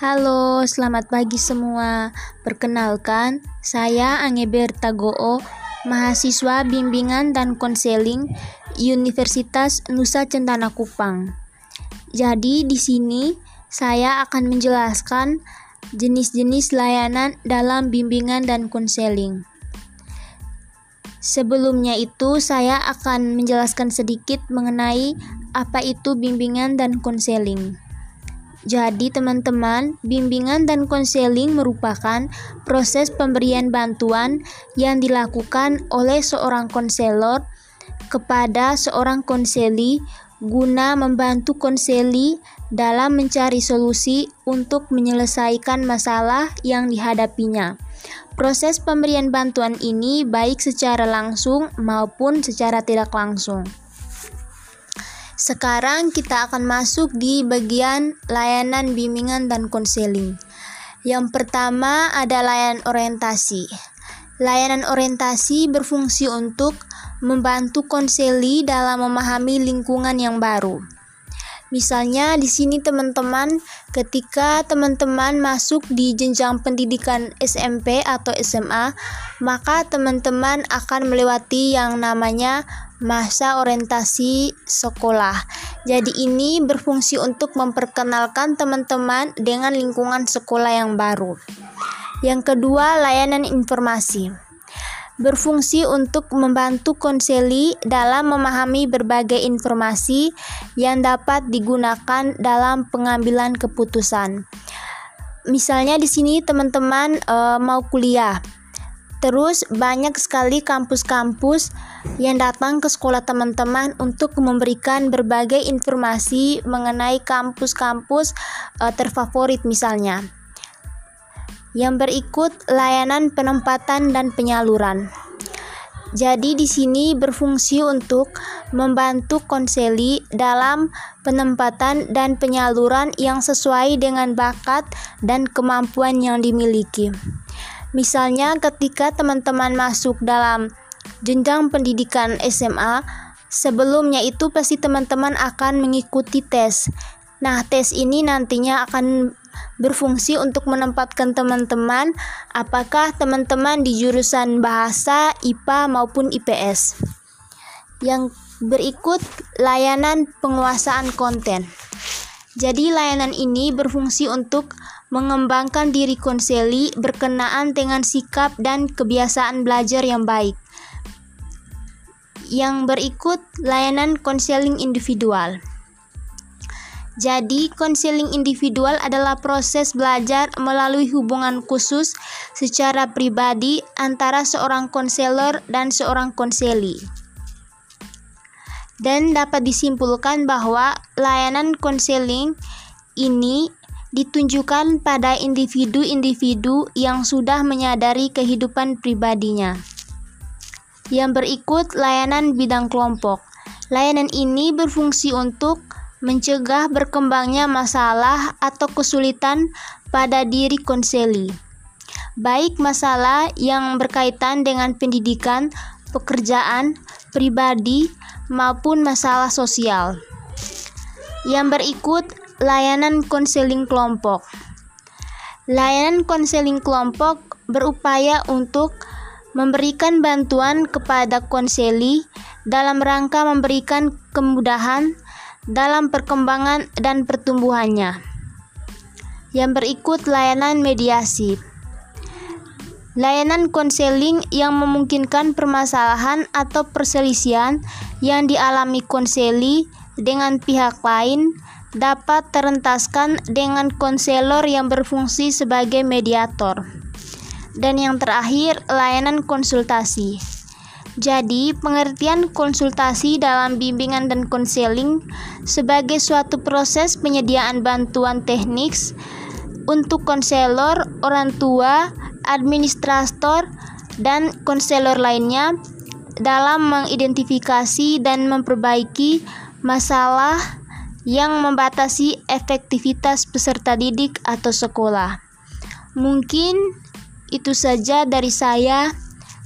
Halo, selamat pagi semua. Perkenalkan, saya Angeberta Goo, mahasiswa bimbingan dan konseling Universitas Nusa Cendana Kupang. Jadi di sini saya akan menjelaskan jenis-jenis layanan dalam bimbingan dan konseling. Sebelumnya itu saya akan menjelaskan sedikit mengenai apa itu bimbingan dan konseling. Jadi, teman-teman, bimbingan dan konseling merupakan proses pemberian bantuan yang dilakukan oleh seorang konselor kepada seorang konseli guna membantu konseli dalam mencari solusi untuk menyelesaikan masalah yang dihadapinya. Proses pemberian bantuan ini baik secara langsung maupun secara tidak langsung. Sekarang kita akan masuk di bagian layanan bimbingan dan konseling. Yang pertama ada layanan orientasi. Layanan orientasi berfungsi untuk membantu konseli dalam memahami lingkungan yang baru. Misalnya di sini teman-teman ketika teman-teman masuk di jenjang pendidikan SMP atau SMA, maka teman-teman akan melewati yang namanya masa orientasi sekolah. Jadi ini berfungsi untuk memperkenalkan teman-teman dengan lingkungan sekolah yang baru. Yang kedua, layanan informasi berfungsi untuk membantu konseli dalam memahami berbagai informasi yang dapat digunakan dalam pengambilan keputusan. Misalnya di sini teman-teman e, mau kuliah. Terus banyak sekali kampus-kampus yang datang ke sekolah teman-teman untuk memberikan berbagai informasi mengenai kampus-kampus e, terfavorit misalnya. Yang berikut layanan penempatan dan penyaluran. Jadi di sini berfungsi untuk membantu konseli dalam penempatan dan penyaluran yang sesuai dengan bakat dan kemampuan yang dimiliki. Misalnya ketika teman-teman masuk dalam jenjang pendidikan SMA, sebelumnya itu pasti teman-teman akan mengikuti tes. Nah, tes ini nantinya akan berfungsi untuk menempatkan teman-teman apakah teman-teman di jurusan bahasa, IPA maupun IPS. Yang berikut layanan penguasaan konten. Jadi layanan ini berfungsi untuk mengembangkan diri konseli berkenaan dengan sikap dan kebiasaan belajar yang baik. Yang berikut layanan konseling individual. Jadi, konseling individual adalah proses belajar melalui hubungan khusus secara pribadi antara seorang konselor dan seorang konseli. Dan dapat disimpulkan bahwa layanan konseling ini ditunjukkan pada individu-individu yang sudah menyadari kehidupan pribadinya. Yang berikut layanan bidang kelompok. Layanan ini berfungsi untuk mencegah berkembangnya masalah atau kesulitan pada diri konseli, baik masalah yang berkaitan dengan pendidikan, pekerjaan, pribadi, maupun masalah sosial. Yang berikut, layanan konseling kelompok. Layanan konseling kelompok berupaya untuk memberikan bantuan kepada konseli dalam rangka memberikan kemudahan dalam perkembangan dan pertumbuhannya. Yang berikut layanan mediasi. Layanan konseling yang memungkinkan permasalahan atau perselisihan yang dialami konseli dengan pihak lain dapat terentaskan dengan konselor yang berfungsi sebagai mediator. Dan yang terakhir, layanan konsultasi. Jadi, pengertian konsultasi dalam bimbingan dan konseling sebagai suatu proses penyediaan bantuan teknik untuk konselor, orang tua, administrator, dan konselor lainnya dalam mengidentifikasi dan memperbaiki masalah yang membatasi efektivitas peserta didik atau sekolah. Mungkin itu saja dari saya.